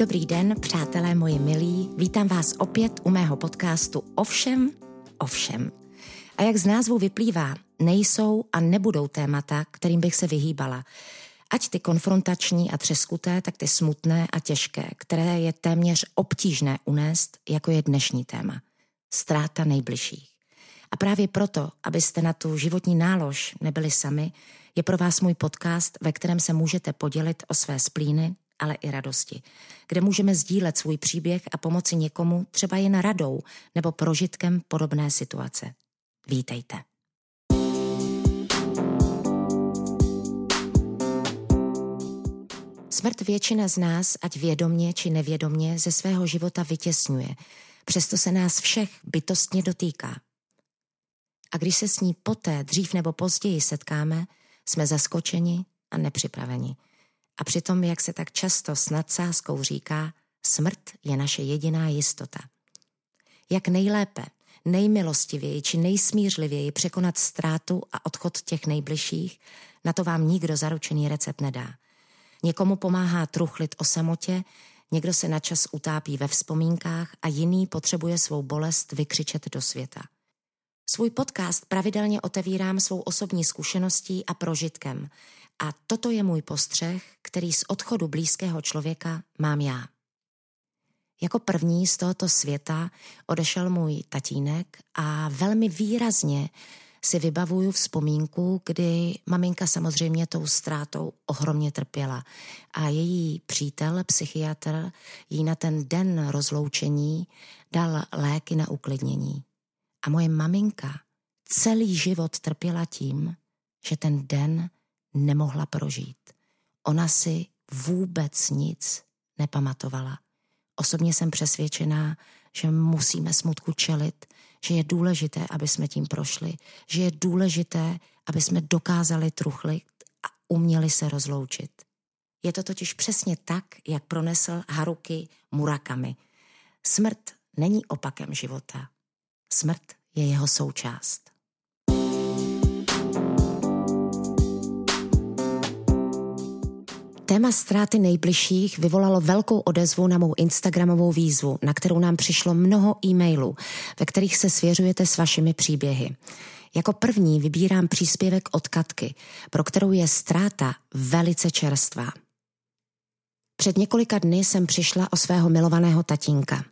Dobrý den, přátelé moji milí. Vítám vás opět u mého podcastu Ovšem, ovšem. A jak z názvu vyplývá, nejsou a nebudou témata, kterým bych se vyhýbala. Ať ty konfrontační a třeskuté, tak ty smutné a těžké, které je téměř obtížné unést, jako je dnešní téma. Ztráta nejbližších. A právě proto, abyste na tu životní nálož nebyli sami, je pro vás můj podcast, ve kterém se můžete podělit o své splíny, ale i radosti, kde můžeme sdílet svůj příběh a pomoci někomu třeba jen radou nebo prožitkem podobné situace. Vítejte. Smrt většina z nás, ať vědomně či nevědomně, ze svého života vytěsňuje, přesto se nás všech bytostně dotýká. A když se s ní poté, dřív nebo později setkáme, jsme zaskočeni a nepřipraveni. A přitom, jak se tak často s nadsázkou říká, smrt je naše jediná jistota. Jak nejlépe, nejmilostivěji či nejsmířlivěji překonat ztrátu a odchod těch nejbližších, na to vám nikdo zaručený recept nedá. Někomu pomáhá truchlit o samotě, někdo se na čas utápí ve vzpomínkách a jiný potřebuje svou bolest vykřičet do světa. Svůj podcast pravidelně otevírám svou osobní zkušeností a prožitkem. A toto je můj postřeh, který z odchodu blízkého člověka mám já. Jako první z tohoto světa odešel můj tatínek a velmi výrazně si vybavuju vzpomínku, kdy maminka samozřejmě tou ztrátou ohromně trpěla a její přítel, psychiatr, jí na ten den rozloučení dal léky na uklidnění. A moje maminka celý život trpěla tím, že ten den nemohla prožít. Ona si vůbec nic nepamatovala. Osobně jsem přesvědčená, že musíme smutku čelit, že je důležité, aby jsme tím prošli, že je důležité, aby jsme dokázali truchlit a uměli se rozloučit. Je to totiž přesně tak, jak pronesl Haruki Murakami. Smrt není opakem života. Smrt je jeho součást. Téma ztráty nejbližších vyvolalo velkou odezvu na mou Instagramovou výzvu, na kterou nám přišlo mnoho e-mailů, ve kterých se svěřujete s vašimi příběhy. Jako první vybírám příspěvek od Katky, pro kterou je ztráta velice čerstvá. Před několika dny jsem přišla o svého milovaného tatínka.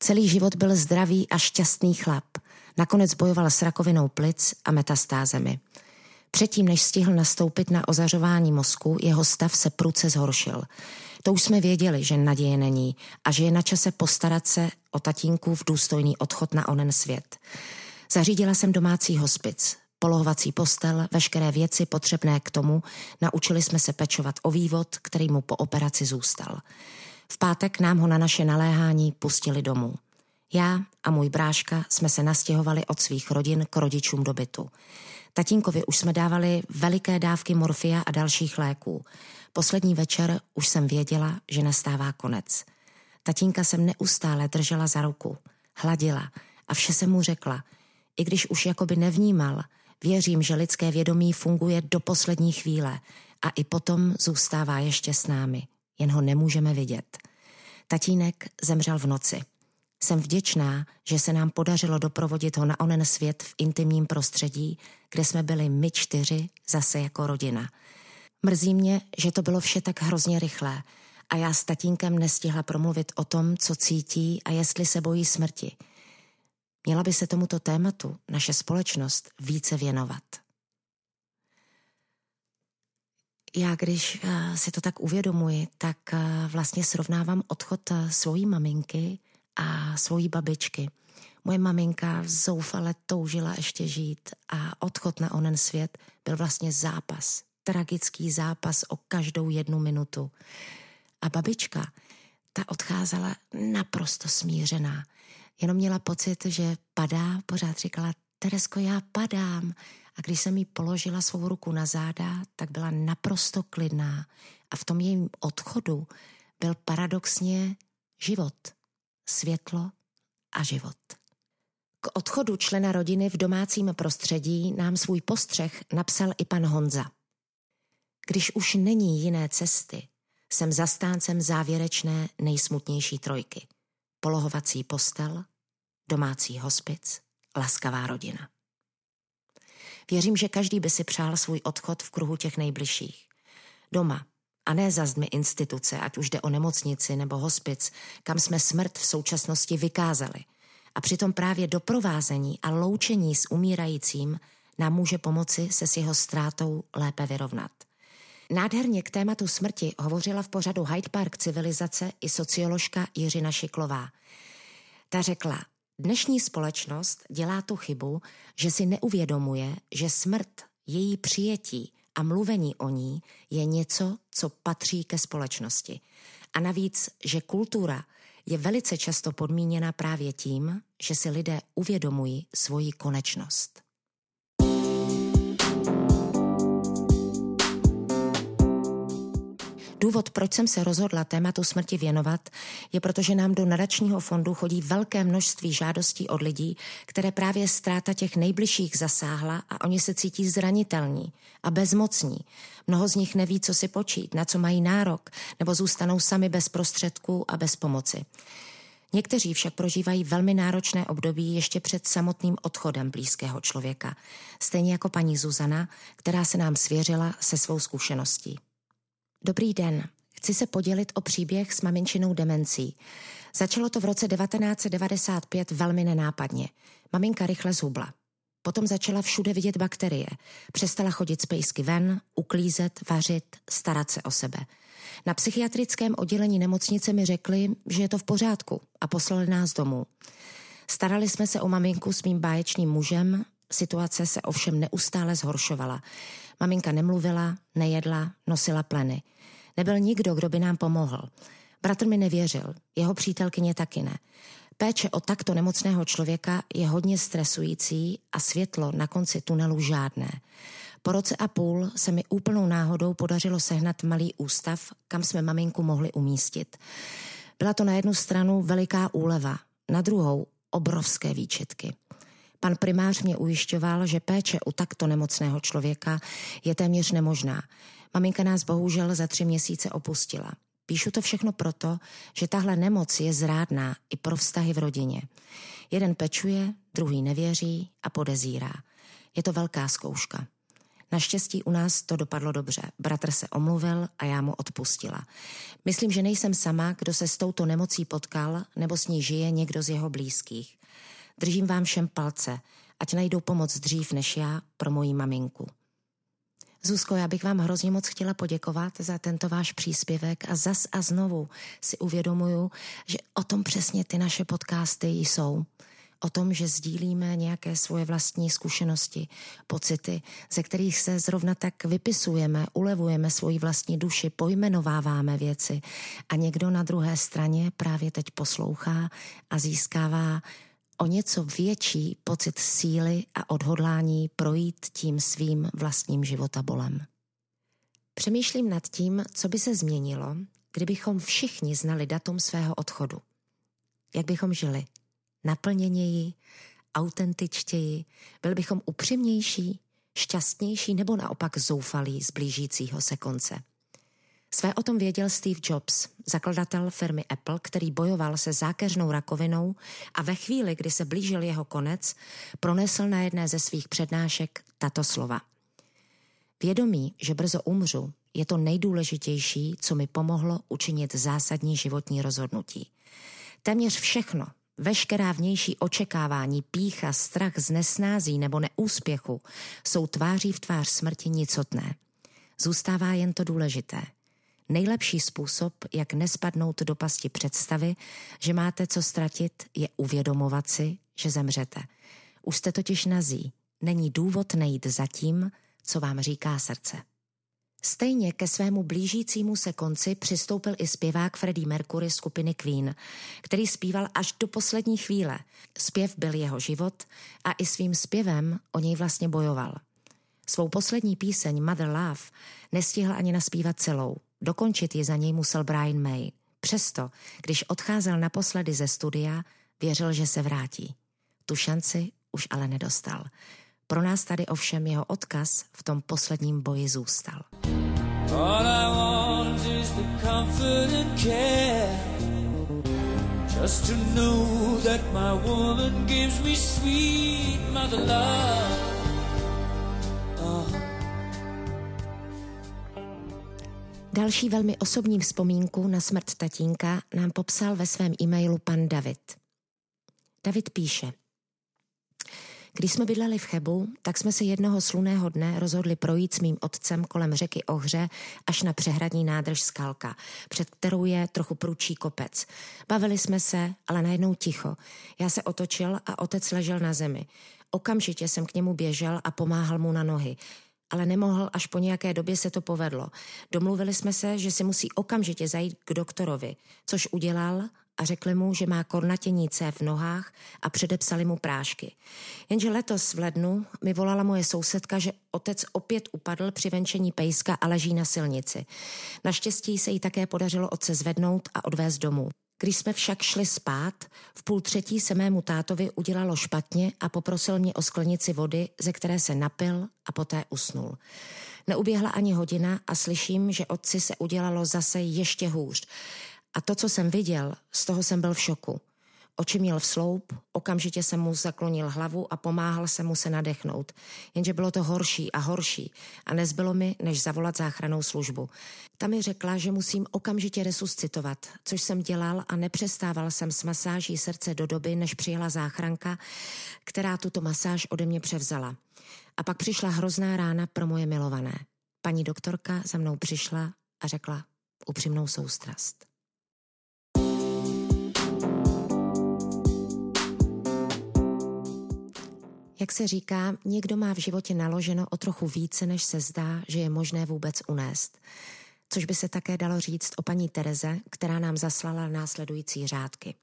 Celý život byl zdravý a šťastný chlap. Nakonec bojoval s rakovinou plic a metastázemi. Předtím, než stihl nastoupit na ozařování mozku, jeho stav se pruce zhoršil. To už jsme věděli, že naděje není a že je na čase postarat se o tatínku v důstojný odchod na onen svět. Zařídila jsem domácí hospic, polohovací postel, veškeré věci potřebné k tomu, naučili jsme se pečovat o vývod, který mu po operaci zůstal. V pátek nám ho na naše naléhání pustili domů. Já a můj bráška jsme se nastěhovali od svých rodin k rodičům do bytu. Tatínkovi už jsme dávali veliké dávky morfia a dalších léků. Poslední večer už jsem věděla, že nastává konec. Tatínka jsem neustále držela za ruku, hladila a vše jsem mu řekla. I když už jakoby nevnímal, věřím, že lidské vědomí funguje do poslední chvíle a i potom zůstává ještě s námi. Jen ho nemůžeme vidět. Tatínek zemřel v noci. Jsem vděčná, že se nám podařilo doprovodit ho na onen svět v intimním prostředí, kde jsme byli my čtyři zase jako rodina. Mrzí mě, že to bylo vše tak hrozně rychlé a já s tatínkem nestihla promluvit o tom, co cítí a jestli se bojí smrti. Měla by se tomuto tématu naše společnost více věnovat. Já, když eh, si to tak uvědomuji, tak eh, vlastně srovnávám odchod eh, svojí maminky a svojí babičky. Moje maminka zoufale toužila ještě žít a odchod na onen svět byl vlastně zápas, tragický zápas o každou jednu minutu. A babička, ta odcházela naprosto smířená. Jenom měla pocit, že padá, pořád říkala, Teresko, já padám. A když jsem jí položila svou ruku na záda, tak byla naprosto klidná. A v tom jejím odchodu byl paradoxně život světlo a život. K odchodu člena rodiny v domácím prostředí nám svůj postřeh napsal i pan Honza. Když už není jiné cesty, Jsem zastáncem závěrečné nejsmutnější trojky. Polohovací postel, domácí hospic, laskavá rodina. Věřím, že každý by si přál svůj odchod v kruhu těch nejbližších. Doma, a ne za zdmi instituce, ať už jde o nemocnici nebo hospic, kam jsme smrt v současnosti vykázali. A přitom právě doprovázení a loučení s umírajícím nám může pomoci se s jeho ztrátou lépe vyrovnat. Nádherně k tématu smrti hovořila v pořadu Hyde Park civilizace i socioložka Jiřina Šiklová. Ta řekla, dnešní společnost dělá tu chybu, že si neuvědomuje, že smrt, její přijetí a mluvení o ní je něco, co patří ke společnosti. A navíc, že kultura je velice často podmíněna právě tím, že si lidé uvědomují svoji konečnost. Důvod, proč jsem se rozhodla tématu smrti věnovat, je protože nám do nadačního fondu chodí velké množství žádostí od lidí, které právě ztráta těch nejbližších zasáhla a oni se cítí zranitelní a bezmocní. Mnoho z nich neví, co si počít, na co mají nárok, nebo zůstanou sami bez prostředků a bez pomoci. Někteří však prožívají velmi náročné období ještě před samotným odchodem blízkého člověka, stejně jako paní Zuzana, která se nám svěřila se svou zkušeností. Dobrý den. Chci se podělit o příběh s maminčinou demencí. Začalo to v roce 1995 velmi nenápadně. Maminka rychle zhubla. Potom začala všude vidět bakterie. Přestala chodit z pejsky ven, uklízet, vařit, starat se o sebe. Na psychiatrickém oddělení nemocnice mi řekli, že je to v pořádku a poslali nás domů. Starali jsme se o maminku s mým báječným mužem, situace se ovšem neustále zhoršovala. Maminka nemluvila, nejedla, nosila pleny. Nebyl nikdo, kdo by nám pomohl. Bratr mi nevěřil, jeho přítelkyně taky ne. Péče o takto nemocného člověka je hodně stresující a světlo na konci tunelu žádné. Po roce a půl se mi úplnou náhodou podařilo sehnat malý ústav, kam jsme maminku mohli umístit. Byla to na jednu stranu veliká úleva, na druhou obrovské výčitky. Pan primář mě ujišťoval, že péče u takto nemocného člověka je téměř nemožná. Maminka nás bohužel za tři měsíce opustila. Píšu to všechno proto, že tahle nemoc je zrádná i pro vztahy v rodině. Jeden pečuje, druhý nevěří a podezírá. Je to velká zkouška. Naštěstí u nás to dopadlo dobře. Bratr se omluvil a já mu odpustila. Myslím, že nejsem sama, kdo se s touto nemocí potkal nebo s ní žije někdo z jeho blízkých. Držím vám všem palce, ať najdou pomoc dřív než já pro moji maminku. Zuzko, já bych vám hrozně moc chtěla poděkovat za tento váš příspěvek a zas a znovu si uvědomuju, že o tom přesně ty naše podcasty jsou. O tom, že sdílíme nějaké svoje vlastní zkušenosti, pocity, ze kterých se zrovna tak vypisujeme, ulevujeme svoji vlastní duši, pojmenováváme věci a někdo na druhé straně právě teď poslouchá a získává o něco větší pocit síly a odhodlání projít tím svým vlastním životabolem. Přemýšlím nad tím, co by se změnilo, kdybychom všichni znali datum svého odchodu. Jak bychom žili? Naplněněji, autentičtěji, byli bychom upřímnější, šťastnější nebo naopak zoufalí z blížícího se konce. Své o tom věděl Steve Jobs, zakladatel firmy Apple, který bojoval se zákeřnou rakovinou a ve chvíli, kdy se blížil jeho konec, pronesl na jedné ze svých přednášek tato slova. Vědomí, že brzo umřu, je to nejdůležitější, co mi pomohlo učinit zásadní životní rozhodnutí. Téměř všechno, veškerá vnější očekávání, pícha, strach z nesnází nebo neúspěchu jsou tváří v tvář smrti nicotné. Zůstává jen to důležité – Nejlepší způsob, jak nespadnout do pasti představy, že máte co ztratit, je uvědomovat si, že zemřete. Už jste totiž nazí. Není důvod nejít za tím, co vám říká srdce. Stejně ke svému blížícímu se konci přistoupil i zpěvák Freddie Mercury skupiny Queen, který zpíval až do poslední chvíle. Zpěv byl jeho život a i svým zpěvem o něj vlastně bojoval. Svou poslední píseň Mother Love nestihl ani naspívat celou. Dokončit ji za něj musel Brian May. Přesto, když odcházel naposledy ze studia, věřil, že se vrátí. Tu šanci už ale nedostal. Pro nás tady ovšem jeho odkaz v tom posledním boji zůstal. All I want is the comfort and care. Just to know that my woman gives me sweet mother love. Další velmi osobní vzpomínku na smrt tatínka nám popsal ve svém e-mailu pan David. David píše – když jsme bydleli v Chebu, tak jsme se jednoho sluného dne rozhodli projít s mým otcem kolem řeky Ohře až na přehradní nádrž Skalka, před kterou je trochu průčí kopec. Bavili jsme se, ale najednou ticho. Já se otočil a otec ležel na zemi. Okamžitě jsem k němu běžel a pomáhal mu na nohy ale nemohl, až po nějaké době se to povedlo. Domluvili jsme se, že si musí okamžitě zajít k doktorovi, což udělal a řekli mu, že má kornatění C v nohách a předepsali mu prášky. Jenže letos v lednu mi volala moje sousedka, že otec opět upadl při venčení pejska a leží na silnici. Naštěstí se jí také podařilo otce zvednout a odvést domů. Když jsme však šli spát, v půl třetí se mému tátovi udělalo špatně a poprosil mě o sklenici vody, ze které se napil a poté usnul. Neuběhla ani hodina a slyším, že otci se udělalo zase ještě hůř. A to, co jsem viděl, z toho jsem byl v šoku. Oči měl v sloup, okamžitě jsem mu zaklonil hlavu a pomáhal se mu se nadechnout. Jenže bylo to horší a horší a nezbylo mi, než zavolat záchranou službu. Ta mi řekla, že musím okamžitě resuscitovat, což jsem dělal a nepřestával jsem s masáží srdce do doby, než přijela záchranka, která tuto masáž ode mě převzala. A pak přišla hrozná rána pro moje milované. Paní doktorka za mnou přišla a řekla upřímnou soustrast. Jak se říká, někdo má v životě naloženo o trochu více, než se zdá, že je možné vůbec unést. Což by se také dalo říct o paní Tereze, která nám zaslala následující řádky.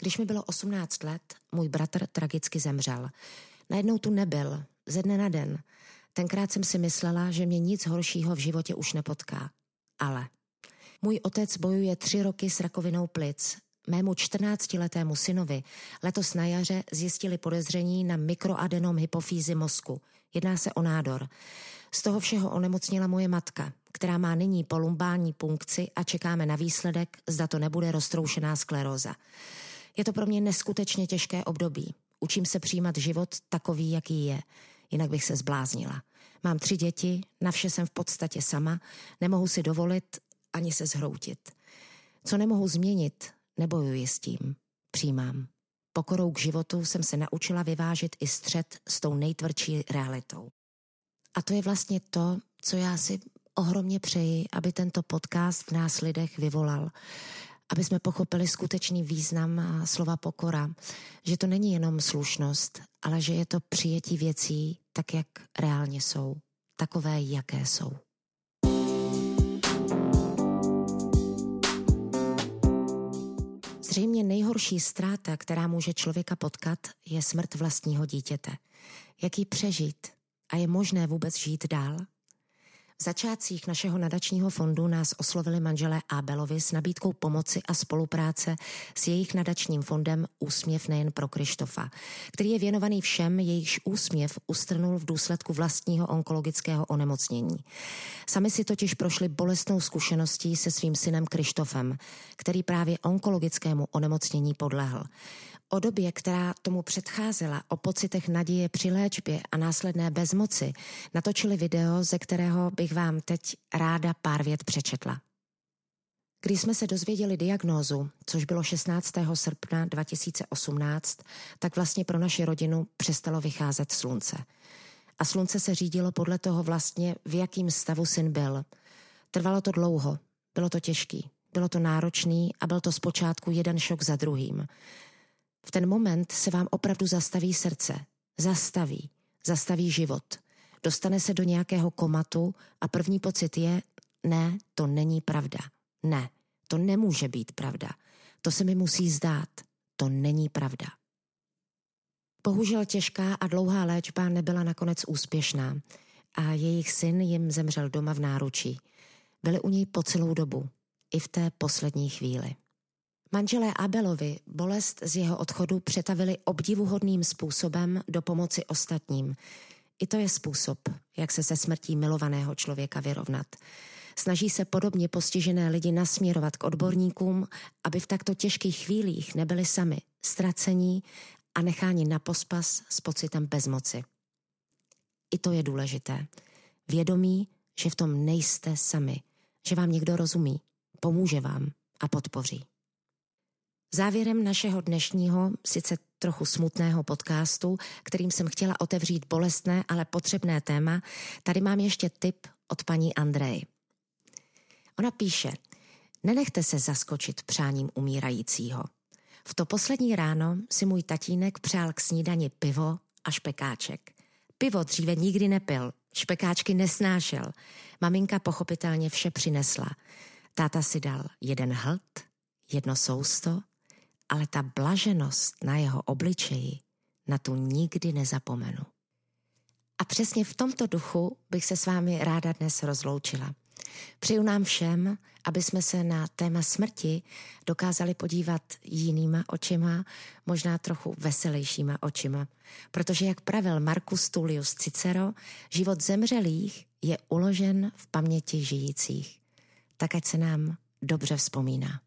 Když mi bylo 18 let, můj bratr tragicky zemřel. Najednou tu nebyl, ze dne na den. Tenkrát jsem si myslela, že mě nic horšího v životě už nepotká. Ale můj otec bojuje tři roky s rakovinou plic mému 14-letému synovi letos na jaře zjistili podezření na mikroadenom hypofýzy mozku. Jedná se o nádor. Z toho všeho onemocnila moje matka, která má nyní polumbální punkci a čekáme na výsledek, zda to nebude roztroušená skleróza. Je to pro mě neskutečně těžké období. Učím se přijímat život takový, jaký je. Jinak bych se zbláznila. Mám tři děti, na vše jsem v podstatě sama, nemohu si dovolit ani se zhroutit. Co nemohu změnit, Nebojuji s tím, přijímám. Pokorou k životu jsem se naučila vyvážit i střed s tou nejtvrdší realitou. A to je vlastně to, co já si ohromně přeji, aby tento podcast v nás lidech vyvolal. Aby jsme pochopili skutečný význam slova pokora. Že to není jenom slušnost, ale že je to přijetí věcí tak, jak reálně jsou. Takové, jaké jsou. Zřejmě nejhorší ztráta, která může člověka potkat, je smrt vlastního dítěte. Jak ji přežít a je možné vůbec žít dál? V začátcích našeho nadačního fondu nás oslovili manželé Abelovi s nabídkou pomoci a spolupráce s jejich nadačním fondem Úsměv nejen pro Krištofa, který je věnovaný všem, jejichž úsměv ustrnul v důsledku vlastního onkologického onemocnění. Sami si totiž prošli bolestnou zkušeností se svým synem Krištofem, který právě onkologickému onemocnění podlehl. O době, která tomu předcházela, o pocitech naděje při léčbě a následné bezmoci, natočili video, ze kterého bych vám teď ráda pár vět přečetla. Když jsme se dozvěděli diagnózu, což bylo 16. srpna 2018, tak vlastně pro naši rodinu přestalo vycházet slunce. A slunce se řídilo podle toho vlastně, v jakým stavu syn byl. Trvalo to dlouho, bylo to těžký, bylo to náročný a byl to zpočátku jeden šok za druhým. V ten moment se vám opravdu zastaví srdce. Zastaví. Zastaví život. Dostane se do nějakého komatu a první pocit je, ne, to není pravda. Ne, to nemůže být pravda. To se mi musí zdát. To není pravda. Bohužel těžká a dlouhá léčba nebyla nakonec úspěšná a jejich syn jim zemřel doma v náručí. Byli u něj po celou dobu, i v té poslední chvíli. Manželé Abelovi bolest z jeho odchodu přetavili obdivuhodným způsobem do pomoci ostatním. I to je způsob, jak se se smrtí milovaného člověka vyrovnat. Snaží se podobně postižené lidi nasměrovat k odborníkům, aby v takto těžkých chvílích nebyli sami ztracení a necháni na pospas s pocitem bezmoci. I to je důležité. Vědomí, že v tom nejste sami, že vám někdo rozumí, pomůže vám a podpoří. Závěrem našeho dnešního, sice trochu smutného podcastu, kterým jsem chtěla otevřít bolestné, ale potřebné téma, tady mám ještě tip od paní Andrej. Ona píše, nenechte se zaskočit přáním umírajícího. V to poslední ráno si můj tatínek přál k snídani pivo a špekáček. Pivo dříve nikdy nepil, špekáčky nesnášel. Maminka pochopitelně vše přinesla. Táta si dal jeden hlt, jedno sousto, ale ta blaženost na jeho obličeji, na tu nikdy nezapomenu. A přesně v tomto duchu bych se s vámi ráda dnes rozloučila. Přeju nám všem, aby jsme se na téma smrti dokázali podívat jinýma očima, možná trochu veselějšíma očima. Protože, jak pravil Marcus Tullius Cicero, život zemřelých je uložen v paměti žijících. Tak ať se nám dobře vzpomíná.